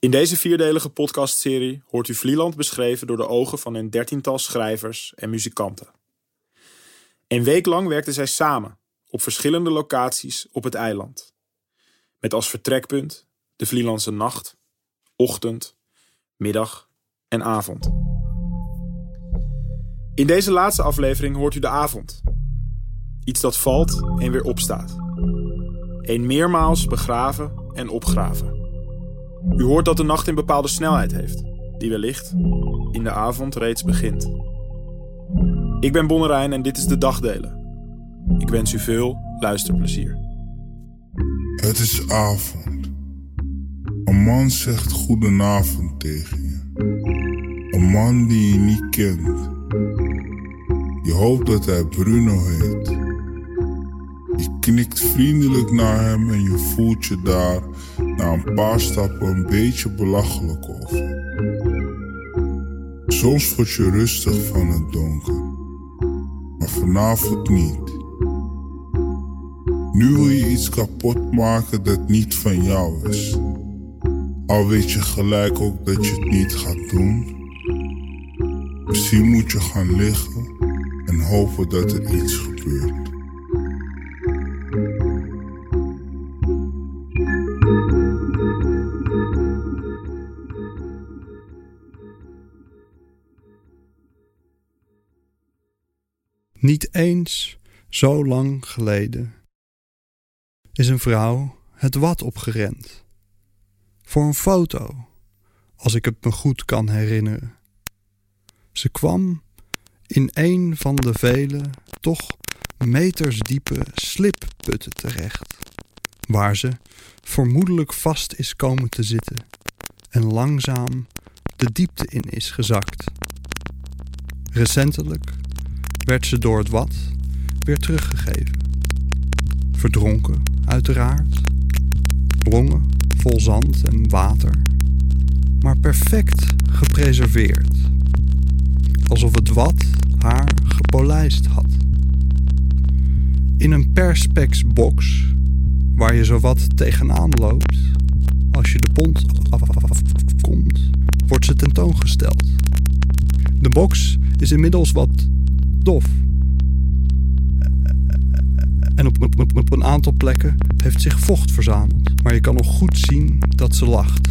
In deze vierdelige podcastserie hoort u Vlieland beschreven door de ogen van een dertiental schrijvers en muzikanten. Een week lang werkten zij samen op verschillende locaties op het eiland. Met als vertrekpunt de Vlielandse nacht, ochtend, middag en avond. In deze laatste aflevering hoort u de avond. Iets dat valt en weer opstaat. Een meermaals begraven en opgraven. U hoort dat de nacht een bepaalde snelheid heeft, die wellicht in de avond reeds begint. Ik ben Bonnerijn en dit is de Dagdelen. Ik wens u veel luisterplezier. Het is avond. Een man zegt goedenavond tegen je. Een man die je niet kent. Je hoopt dat hij Bruno heet. Je knikt vriendelijk naar hem en je voelt je daar na een paar stappen een beetje belachelijk over. Soms word je rustig van het donker, maar vanavond niet. Nu wil je iets kapot maken dat niet van jou is. Al weet je gelijk ook dat je het niet gaat doen. Misschien moet je gaan liggen en hopen dat er iets gebeurt. Niet eens zo lang geleden is een vrouw het wat opgerend. Voor een foto, als ik het me goed kan herinneren. Ze kwam in een van de vele, toch metersdiepe slipputten terecht, waar ze vermoedelijk vast is komen te zitten en langzaam de diepte in is gezakt. Recentelijk werd ze door het wat weer teruggegeven. Verdronken, uiteraard. Longen vol zand en water, maar perfect gepreserveerd. Alsof het wat haar gepolijst had. In een perspex box, waar je zowat tegenaan loopt, als je de pont afkomt, wordt ze tentoongesteld. De box is inmiddels wat dof. En op, op, op, een aantal plekken heeft zich vocht verzameld. Maar je kan nog goed zien dat ze lacht.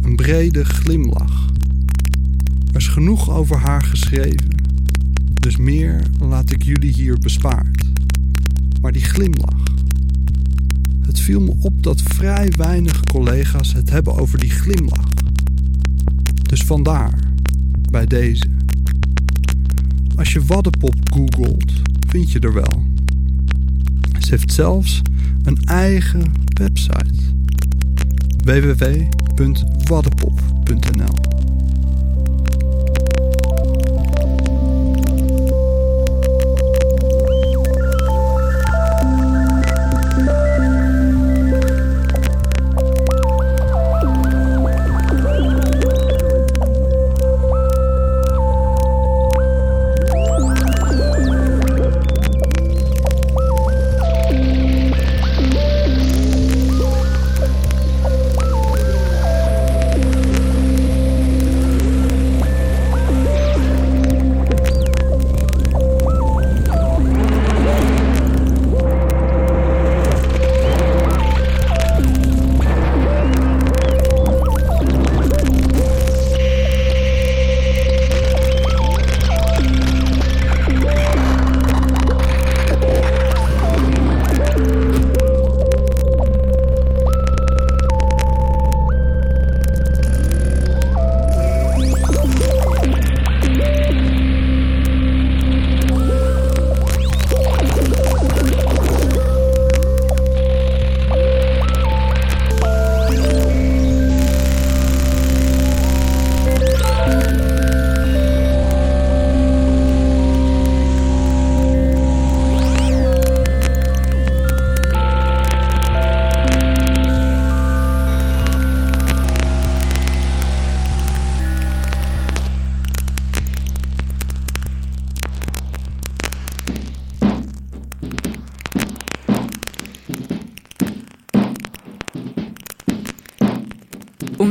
Een brede glimlach. Er is genoeg over haar geschreven. Dus meer laat ik jullie hier bespaard. Maar die glimlach. Het viel me op dat vrij weinig collega's het hebben over die glimlach. Dus vandaar, bij deze. Als je Waddenpop googelt, vind je er wel. Ze heeft zelfs een eigen website. www.waddenpop.nl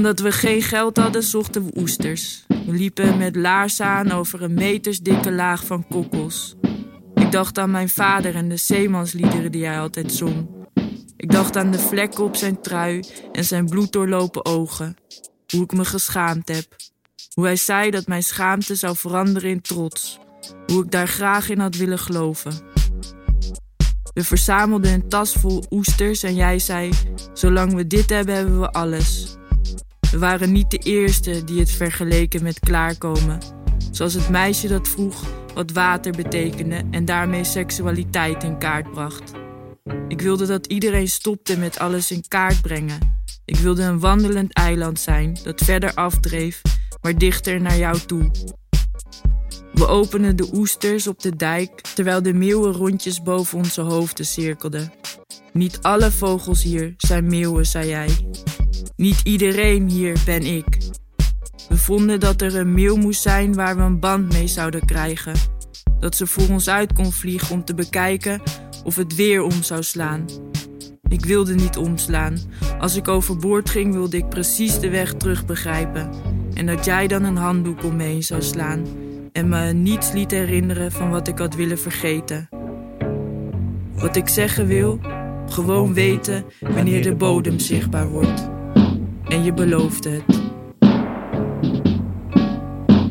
Omdat we geen geld hadden, zochten we oesters. We liepen met laarzen aan over een metersdikke laag van kokkels. Ik dacht aan mijn vader en de zeemansliederen die hij altijd zong. Ik dacht aan de vlekken op zijn trui en zijn bloeddoorlopen ogen. Hoe ik me geschaamd heb. Hoe hij zei dat mijn schaamte zou veranderen in trots. Hoe ik daar graag in had willen geloven. We verzamelden een tas vol oesters en jij zei: Zolang we dit hebben, hebben we alles. We waren niet de eerste die het vergeleken met klaarkomen. Zoals het meisje dat vroeg wat water betekende en daarmee seksualiteit in kaart bracht. Ik wilde dat iedereen stopte met alles in kaart brengen. Ik wilde een wandelend eiland zijn dat verder afdreef, maar dichter naar jou toe. We openden de oesters op de dijk terwijl de meeuwen rondjes boven onze hoofden cirkelden. Niet alle vogels hier zijn meeuwen, zei jij. Niet iedereen hier ben ik. We vonden dat er een meeuw moest zijn waar we een band mee zouden krijgen. Dat ze voor ons uit kon vliegen om te bekijken of het weer om zou slaan. Ik wilde niet omslaan. Als ik overboord ging, wilde ik precies de weg terug begrijpen. En dat jij dan een handdoek om me heen zou slaan. En me niets liet herinneren van wat ik had willen vergeten. Wat ik zeggen wil, gewoon weten wanneer de bodem zichtbaar wordt. En je beloofde het.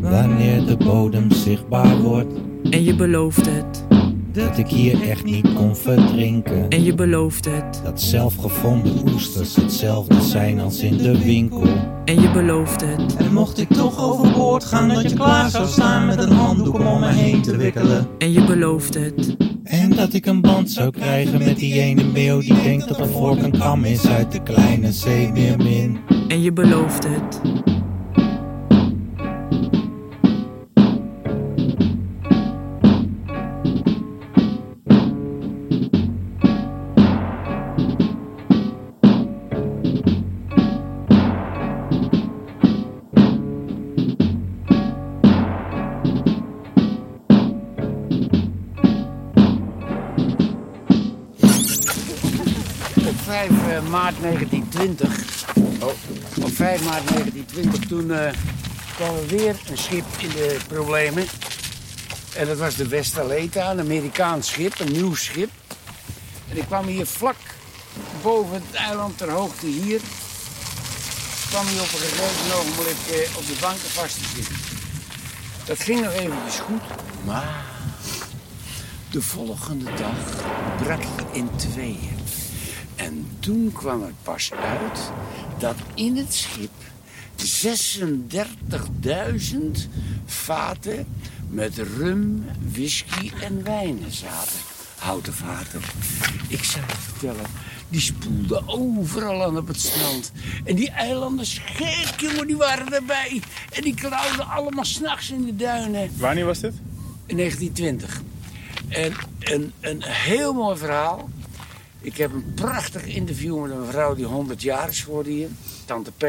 Wanneer de bodem zichtbaar wordt, En je beloofde het. Dat ik hier echt niet kon verdrinken. En je beloofde het. Dat zelfgevonden oesters hetzelfde zijn als in de winkel. En je beloofde het. En mocht ik toch overboord gaan, dat je klaar zou staan met een handdoek om om me heen te wikkelen. En je beloofde het. En dat ik een band zou krijgen met die ene meeuw die denkt dat een vork een kam is uit de kleine zeemeermin. En je beloofde het. 5 eh, maart 1920, oh, op 5 maart 1920, toen eh, kwam er weer een schip in de problemen. En dat was de Westaleta, een Amerikaans schip, een nieuw schip. En ik kwam hier vlak boven het eiland, ter hoogte hier, kwam hij op een gegeven ogenblik eh, op de banken vast te zitten. Dat ging nog eventjes goed, maar de volgende dag brak hij in tweeën. En toen kwam het pas uit dat in het schip 36.000 vaten met rum, whisky en wijnen zaten. Houten vaten. Ik zou je vertellen, die spoelden overal aan op het strand. En die eilanders, gek jongen, die waren erbij. En die klauwden allemaal s'nachts in de duinen. Wanneer was dit? In 1920. En een, een heel mooi verhaal. Ik heb een prachtig interview met een vrouw die 100 jaar is geworden hier, Tante P.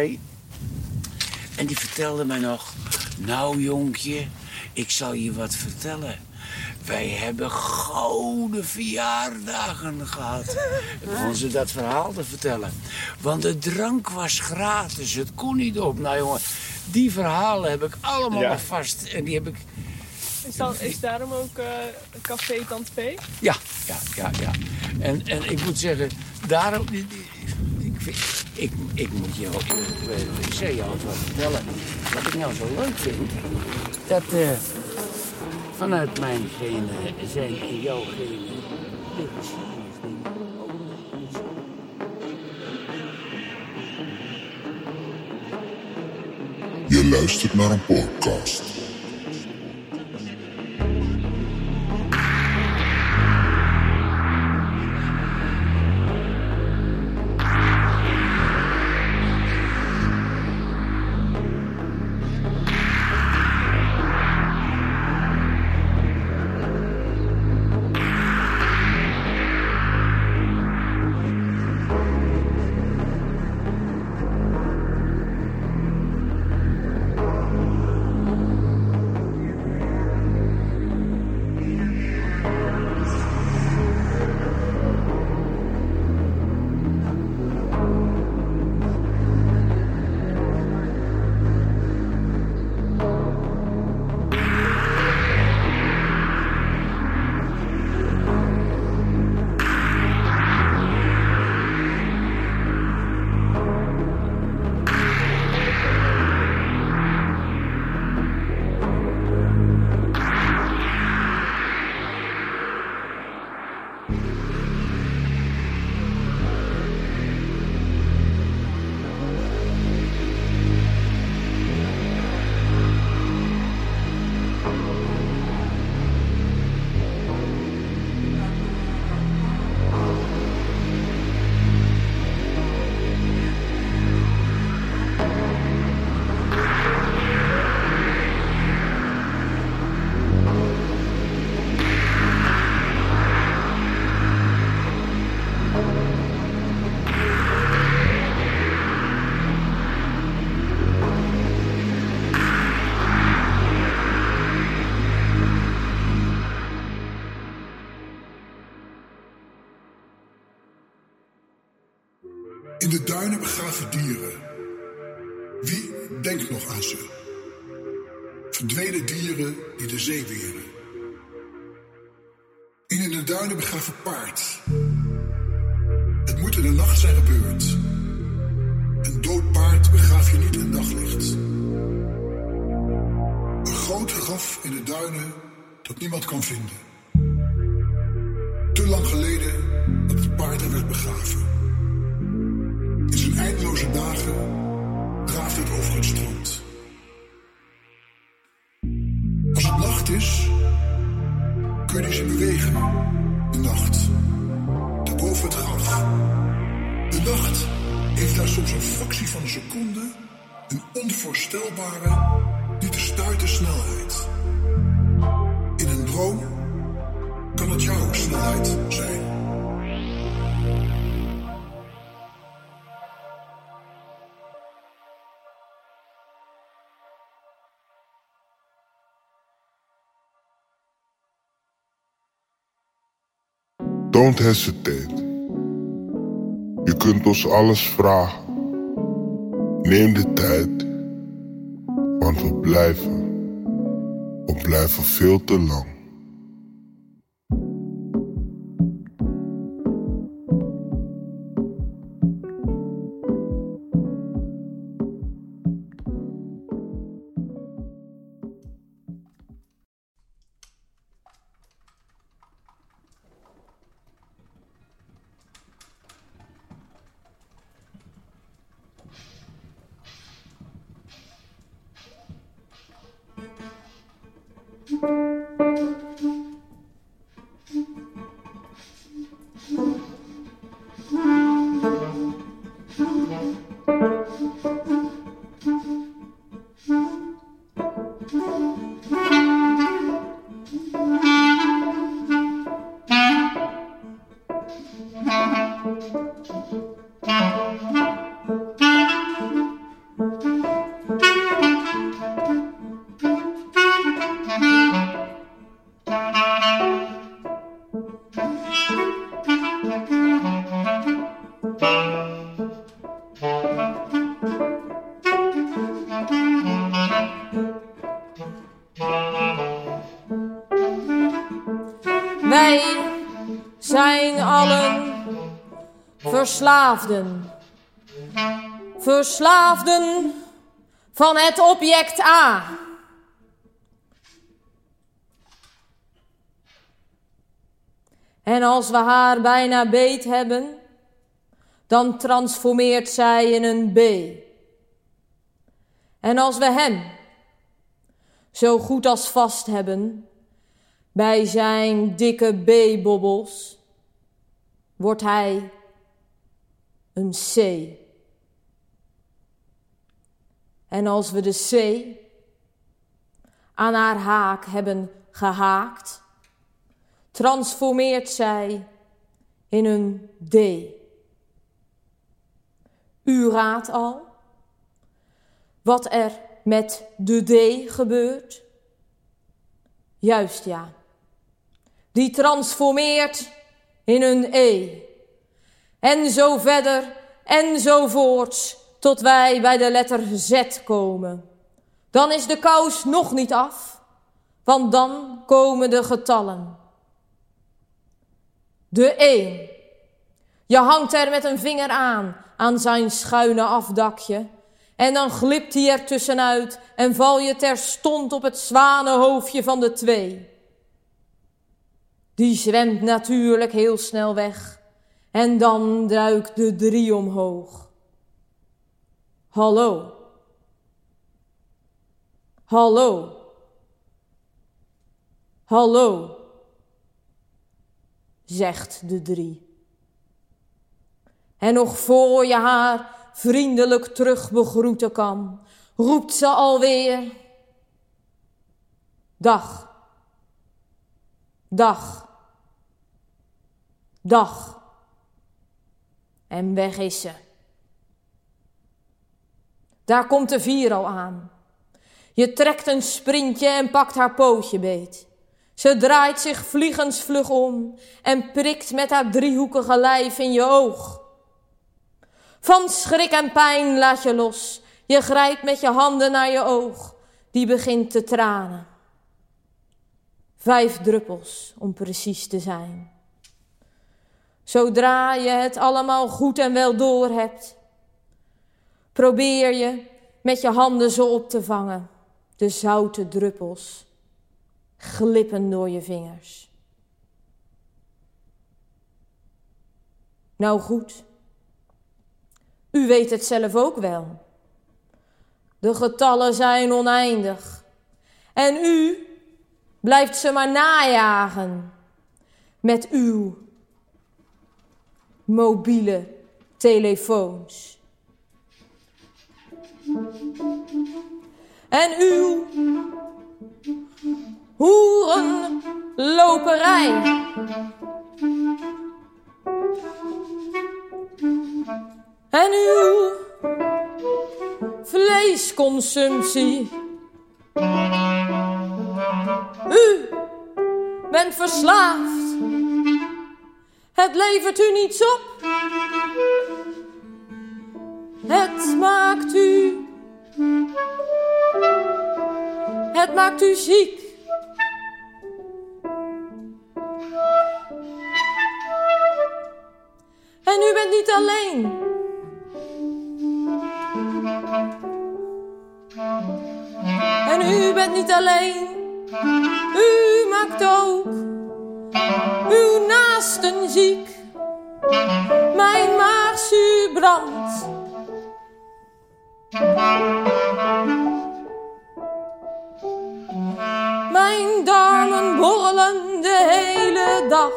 En die vertelde mij nog: Nou, jonkje, ik zal je wat vertellen. Wij hebben gouden verjaardagen gehad. Begon ze dat verhaal te vertellen. Want de drank was gratis, het kon niet op. Nou jongen, die verhalen heb ik allemaal Ja. nog vast. En die heb ik Is, dan, is daarom ook eh, Café Tante P? Ja, ja, ja, ja. En, en ik moet zeggen, daarom... Ik, ik, ik, ik moet ook... Ik, ik jou wat vertellen. Wat ik nou zo leuk vind... Dat eh, vanuit mijn genen zijn in jouw genen... Je luistert naar een podcast. Duinen begraven dieren. Wie denkt nog aan ze? Verdwenen dieren die de zee weren. In in de duinen begraven paard. Het moet in de nacht zijn gebeurd. Een dood paard begraaf je niet in daglicht. Een groot graf in de duinen dat niemand kan vinden. Te lang geleden dat het paard er werd begraven. Eindeloze dagen draaft het over het strand. Als het nacht is, kun je zien bewegen. De nacht. Daarboven het graf. De nacht heeft daar soms een fractie van een seconde een onvoorstelbare, niet te stuiten snelheid. Don't. Je kunt ons alles vragen. Neem de tijd, want we blijven. We blijven veel te lang. Verslaafden. Verslaafden van het object A. En als we haar bijna beet hebben, dan transformeert zij in een B. En als we hem zo goed als vast hebben bij zijn dikke B-bobbels, wordt hij een C. En als we de C aan haar haak hebben gehaakt, transformeert zij in een D. U raadt al wat er met de D gebeurt? Juist ja. Die transformeert in een E. En zo verder en zo voorts tot wij bij de letter Z komen. Dan is de kous nog niet af, want dan komen de getallen. De 1. Je hangt er met een vinger aan, aan zijn schuine afdakje. En dan glipt hij er tussenuit en val je terstond op het zwanenhoofdje van de twee. Die zwemt natuurlijk heel snel weg en dan duikt de drie omhoog. Hallo. Hallo. Hallo, zegt de drie. En nog voor je haar vriendelijk terug begroeten kan, roept ze alweer: Dag, dag, dag. En weg is ze. Daar komt de vier al aan. Je trekt een sprintje en pakt haar pootje beet. Ze draait zich vliegensvlug om en prikt met haar driehoekige lijf in je oog. Van schrik en pijn laat je los. Je grijpt met je handen naar je oog. Die begint te tranen. Vijf druppels, om precies te zijn. Zodra je het allemaal goed en wel door hebt, probeer je met je handen zo op te vangen. De zoute druppels glippen door je vingers. Nou goed, u weet het zelf ook wel. De getallen zijn oneindig. En u blijft ze maar najagen met uw mobiele telefoons. En uw hoerenloperij. En uw vleesconsumptie. U bent verslaafd. Het levert u niets op. Het maakt u. Het maakt u ziek. En u bent niet alleen. En u bent niet alleen. U maakt ook naasten ziek. Mijn maagzuur brandt. Mijn darmen borrelen de hele dag.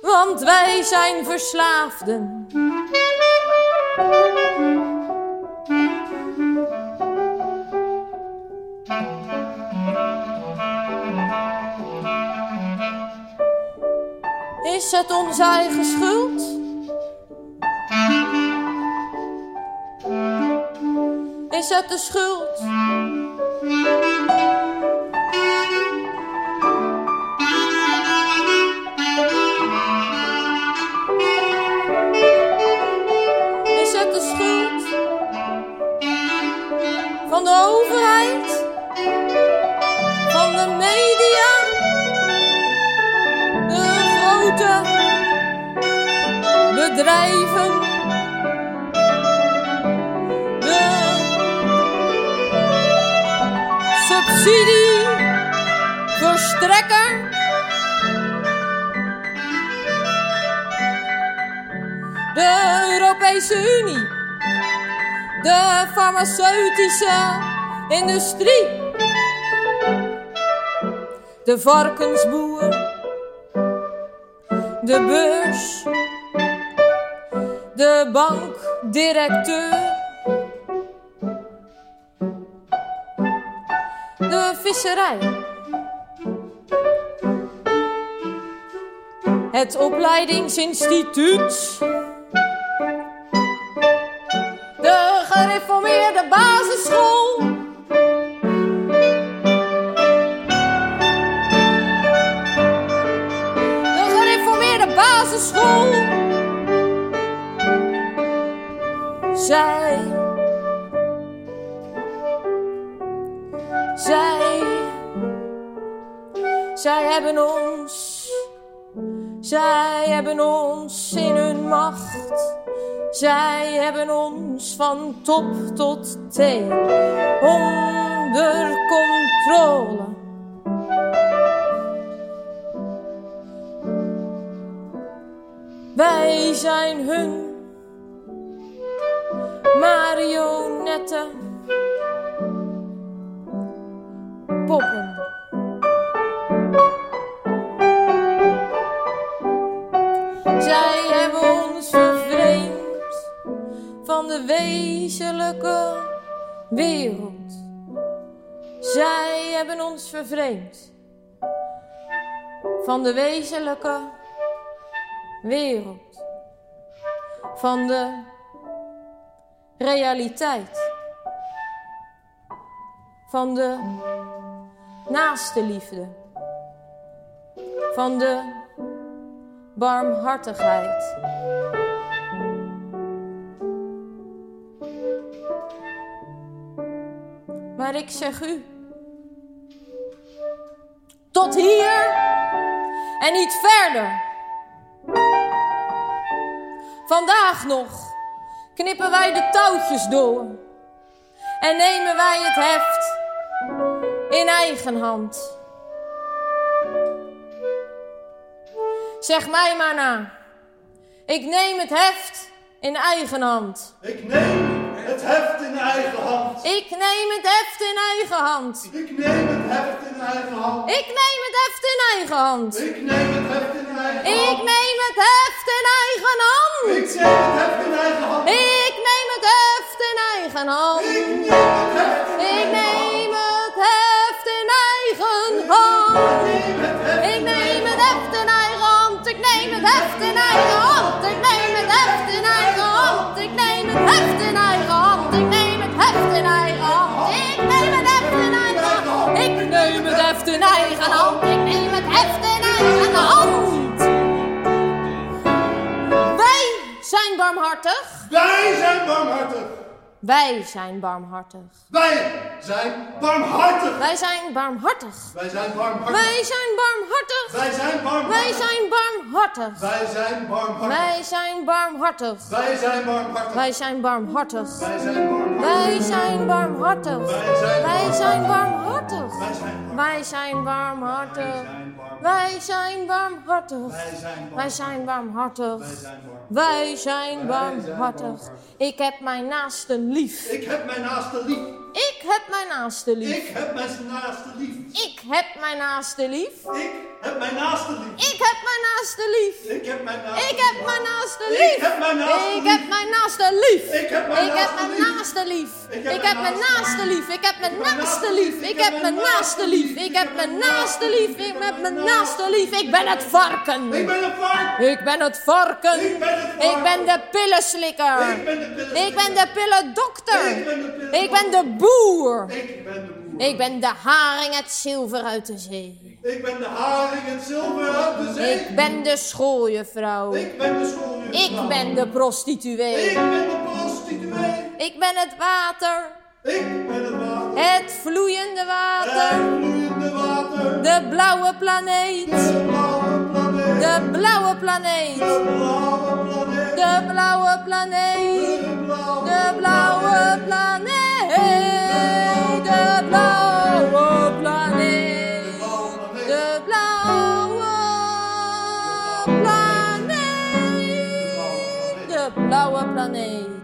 Want wij zijn verslaafden. Is het onze eigen schuld? Is het de schuld? Farmaceutische industrie? De varkensboer? De beurs? De bankdirecteur? De visserij? Het opleidingsinstituut? De gereformeerde Zij. Zij. Zij hebben ons. Zij hebben ons in hun macht. Zij hebben ons van top tot teen onder controle. Wij zijn hun Poppen. Zij hebben ons vervreemd van de wezenlijke wereld. Zij hebben ons vervreemd van de wezenlijke wereld. Van de realiteit. Van de naaste liefde. Van de barmhartigheid. Maar ik zeg u, tot hier en niet verder. Vandaag nog knippen wij de touwtjes door en nemen wij het heft in eigen hand. Zeg mij maar na. Ik neem het heft in eigen hand. Ik neem het heft in eigen hand. Ik neem het heft in eigen hand. Ik neem het heft in eigen hand. Ik neem het heft in eigen hand. Ik neem het heft in eigen hand. Ik neem het heft in eigen hand. Ik neem het heft in eigen hand. Ik neem het heft in eigen hand. Ik neem het heft in Ik eigen hand. neem het heft in eigen hand. Ik neem het heft in eigen hand. Ik neem het heft in eigen hand. Barmhartig. Wij zijn barmhartig. Wij zijn barmhartig. Wij zijn barmhartig. Wij zijn barmhartig. Wij zijn barmhartig. Wij zijn barmhartig. Wij zijn barmhartig. Wij zijn barmhartig. Wij zijn barmhartig. Wij zijn barmhartig. Wij zijn barmhartig. Wij zijn barmhartig. Wij zijn barmhartig. Wij zijn barmhartig. Wij zijn barmhartig. Wij zijn barmhartig. Wij zijn barmhartig. Wij zijn barmhartig. Wij zijn barmhartig. Barmhartig. Ik heb mijn naasten lief. Ik heb mijn naaste lief. Ik heb mijn naasten lief. Ik heb mijn naaste lief. Ik heb mijn naasten lief. Ik heb mijn naaste lief. Ik heb mijn naasten lief. Ik heb mijn naaste Ik heb mijn naaste lief. naaste Ik lief. heb mijn naaste lief. Ik heb mijn naaste lief. Ik heb mijn naaste lief. Ik heb mijn naaste lief. Ik heb mijn naaste lief. Ik heb mijn naaste lief. Ik heb mijn naaste lief. Ik ben het varken. Ik ben het varken. Ik ben het varken. Ik ben de pillenslikker. Ik ben de pillendokter. Ik ben de boer. Ik ben de boer. Ik ben de haring het zilver uit de zee. Ik ben de haring en zilver uit de zee. Ik ben de schooljuffrouw. Ik ben de schooljuffrouw. Ik ben de prostituee. Ik ben de prostituee. Ik ben het water. Ik ben het water. Het vloeiende water. Het vloeiende water. De blauwe planeet. De blauwe planeet. De blauwe planeet. De blauwe planeet. De blauwe planeet. De blauwe De blauwe planeet. De blauwe planeet. De blauwe planeet. De blauwe planeet.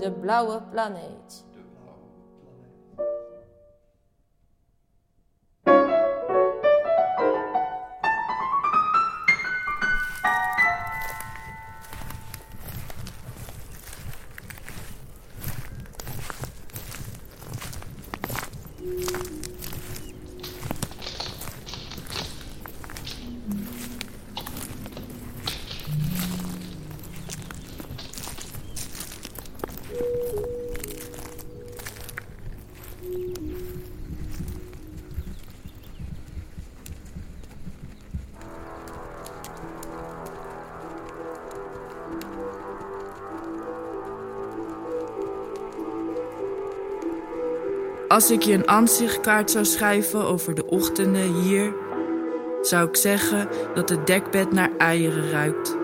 De blauwe planeet. Als ik je een aanzichtkaart zou schrijven over de ochtenden hier, zou ik zeggen dat het dekbed naar eieren ruikt.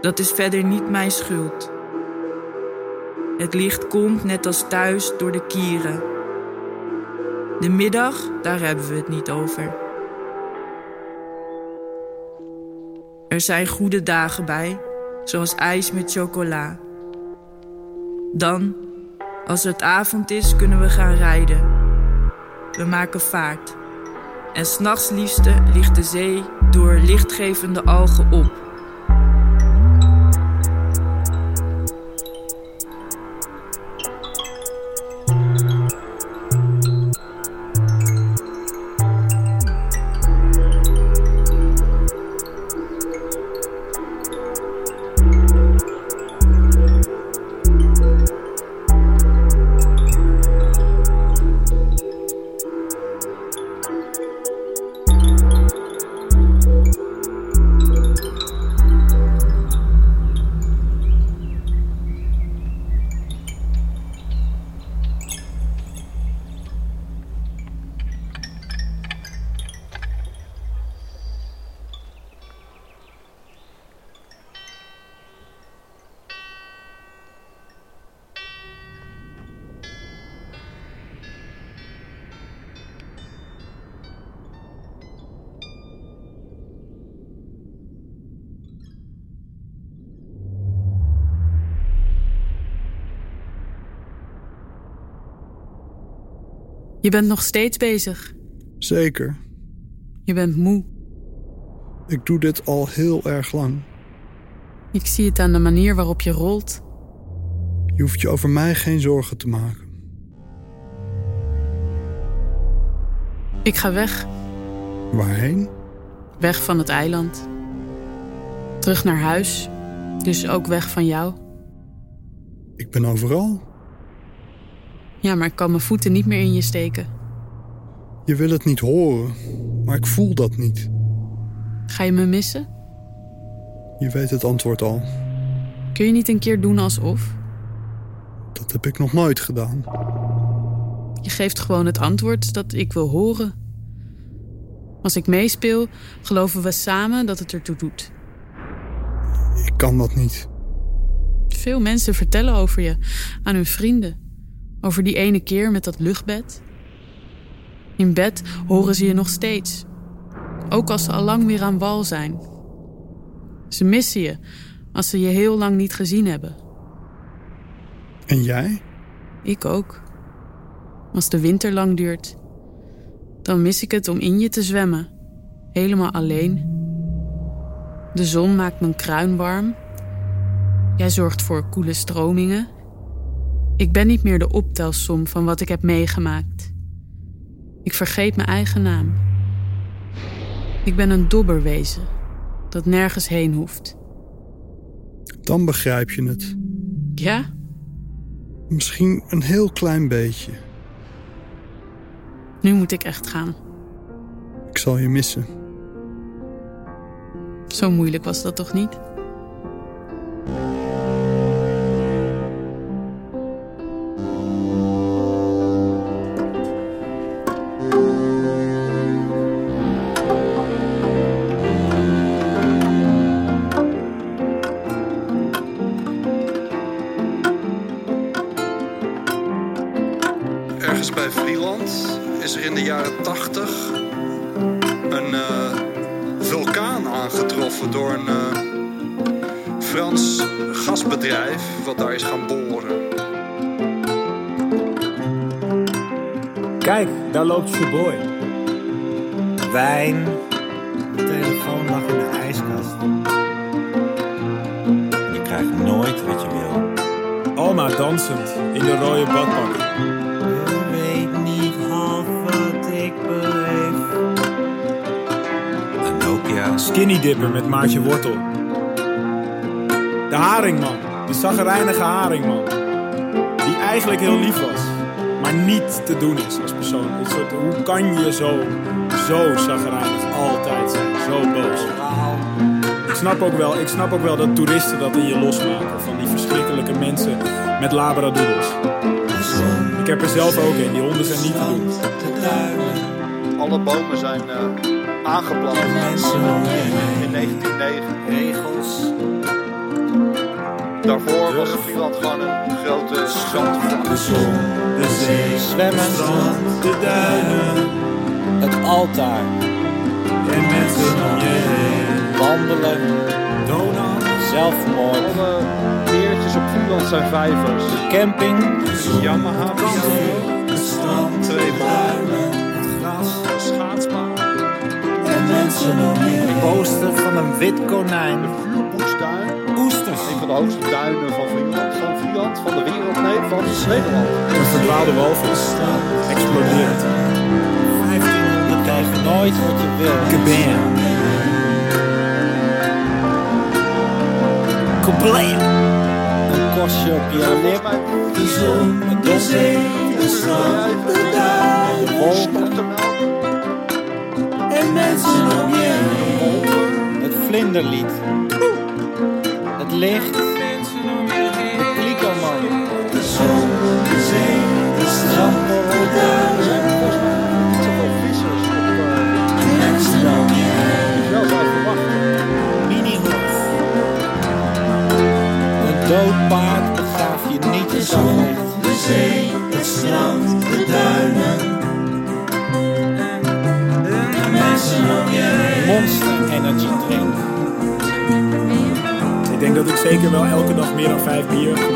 Dat is verder niet mijn schuld. Het licht komt net als thuis door de kieren. De middag, daar hebben we het niet over. Er zijn goede dagen bij, zoals ijs met chocola. Dan, als het avond is, kunnen we gaan rijden. We maken vaart. En s'nachts liefste ligt de zee door lichtgevende algen op. Je bent nog steeds bezig. Zeker. Je bent moe. Ik doe dit al heel erg lang. Ik zie het aan de manier waarop je rolt. Je hoeft je over mij geen zorgen te maken. Ik ga weg. Waarheen? Weg van het eiland. Terug naar huis. Dus ook weg van jou. Ik ben overal. Ja, maar ik kan mijn voeten niet meer in je steken. Je wil het niet horen, maar ik voel dat niet. Ga je me missen? Je weet het antwoord al. Kun je niet een keer doen alsof? Dat heb ik nog nooit gedaan. Je geeft gewoon het antwoord dat ik wil horen. Als ik meespeel, geloven we samen dat het ertoe doet. Ik kan dat niet. Veel mensen vertellen over je aan hun vrienden. Over die ene keer met dat luchtbed. In bed horen ze je nog steeds. Ook als ze al lang weer aan wal zijn. Ze missen je als ze je heel lang niet gezien hebben. En jij? Ik ook. Als de winter lang duurt, dan mis ik het om in je te zwemmen. Helemaal alleen. De zon maakt mijn kruin warm. Jij zorgt voor koele stromingen. Ik ben niet meer de optelsom van wat ik heb meegemaakt. Ik vergeet mijn eigen naam. Ik ben een dobberwezen dat nergens heen hoeft. Dan begrijp je het. Ja? Misschien een heel klein beetje. Nu moet ik echt gaan. Ik zal je missen. Zo moeilijk was dat toch niet? Bij Vlieland is er in de jaren 80 een eh, vulkaan aangetroffen door een eh, Frans gasbedrijf wat daar is gaan boren. Kijk, daar loopt Showboy. Wijn. De telefoon lag in de ijskast. Je krijgt nooit wat je wil. Oma dansend in de rode badpak. Skinny dipper met maatje wortel. De haringman, de zaggerijnige haringman. Die eigenlijk heel lief was, maar niet te doen is als persoon. Een soort, hoe kan je zo, zo zaggerijnig altijd zijn, zo boos? Ik snap, ook wel, ik snap ook wel dat toeristen dat in je losmaken. Van die verschrikkelijke mensen met labradoodles. Ik heb er zelf ook een, die honden zijn niet te doen. Alle bomen zijn uh, aangeplant in 1909. Regels. Daarvoor was Vlieland gewoon een grote zandvlak. De zon, de zee, zwemmen, strand, de duinen. Het altaar. En mensen om je heen. Wandelen. Donau. Zelfmoord. Alle beertjes op Vlieland zijn vijvers. De camping. Yamaha. Het strand. Twee duinen. En mensen om je heen. Poster van een wit konijn. De vuurboekstuin. Oesters. Een van de hoogste duinen van Vlieland. Van Vlieland, van de wereld. Nee, van Nederland. Een verdwaalde walvis. Explodeert. 1500 krijg je nooit wat je wil. Kabam. Kablam. Een kostje op je lip. De zon, de zee, de strand, de duinen. De wolken. En mensen om je. Het vlinderlied. Het licht. 5 years.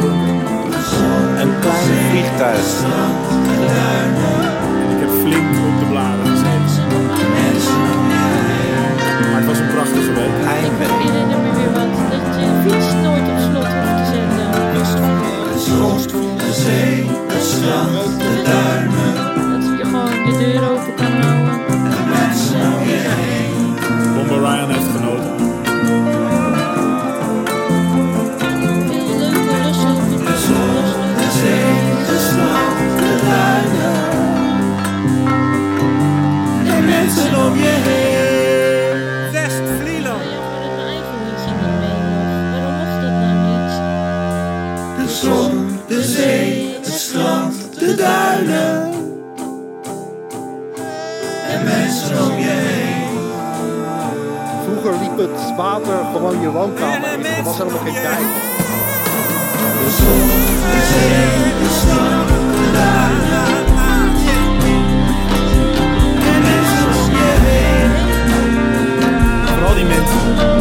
het water gewoon je woonkamer in. Er was helemaal geen tijd. De zon, de zee, de. Vooral die mensen.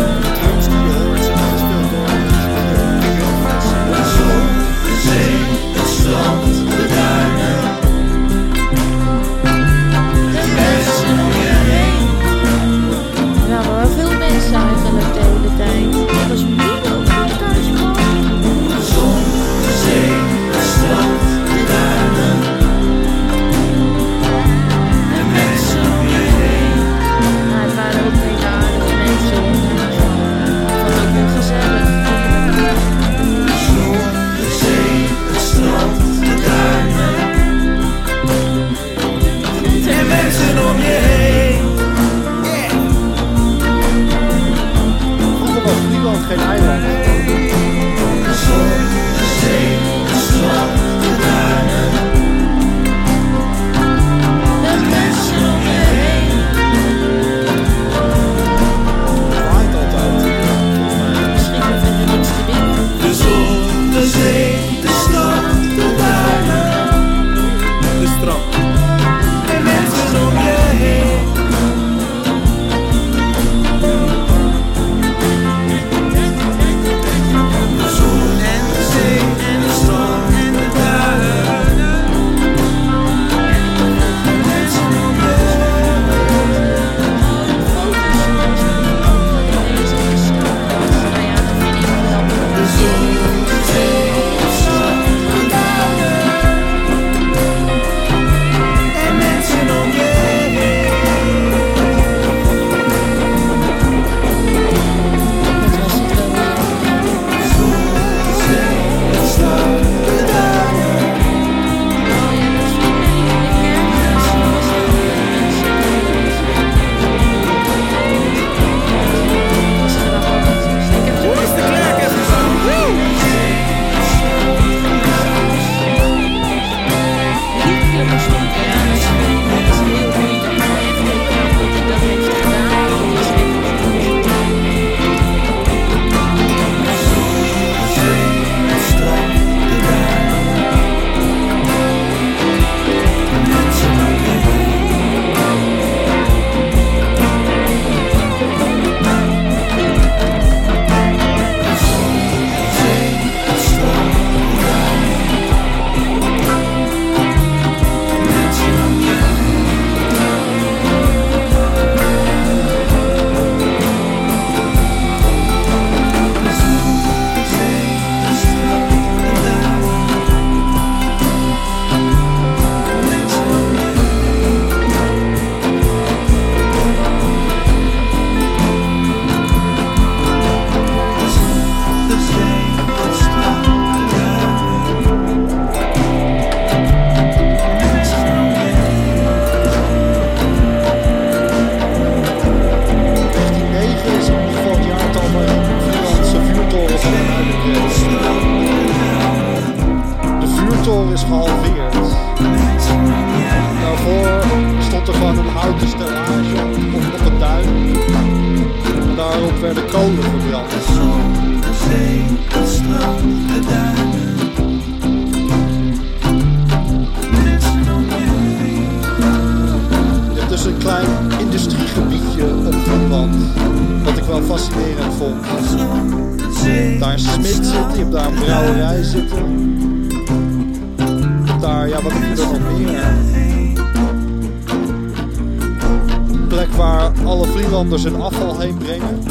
Vlielanders hun afval heen brengen.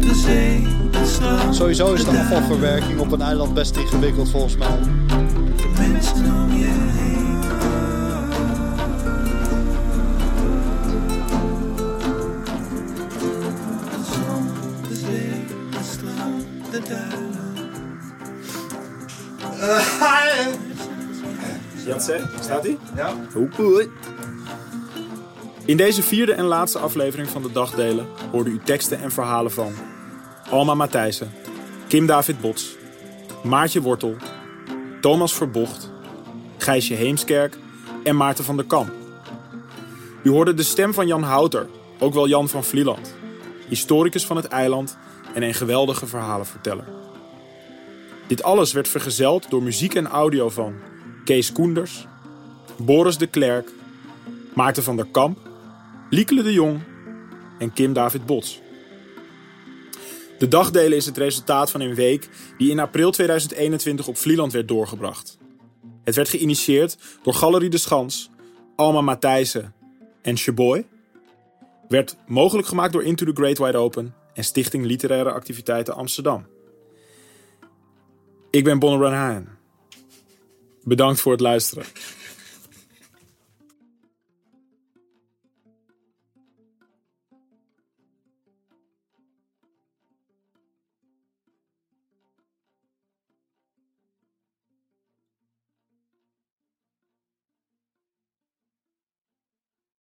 De zee, de strand, Sowieso is de afvalverwerking op een eiland best ingewikkeld volgens mij. de mensen om je heen. De zon, de zee, de strand, de duinen. Jantse, staat hij? Ja. Hoi. In deze vierde en laatste aflevering van de Dagdelen hoorde u teksten en verhalen van Alma Matthijssen, Kim David Bots, Maartje Wortel, Thomas Verbocht, Gijsje Heemskerk en Maarten van der Kamp. U hoorde de stem van Jan Houter, ook wel Jan van Vlieland, historicus van het eiland en een geweldige verhalenverteller. Dit alles werd vergezeld door muziek en audio van Kees Koenders, Boris de Klerk, Maarten van der Kamp, Liekele de Jong en Kim David Bots. De dagdelen is het resultaat van een week die in april 2021 op Vlieland werd doorgebracht. Het werd geïnitieerd door Galerie de Schans, Alma Matthijssen en Sheboy. Werd mogelijk gemaakt door Into the Great Wide Open en Stichting Literaire Activiteiten Amsterdam. Ik ben Bonner Haan. Bedankt voor het luisteren.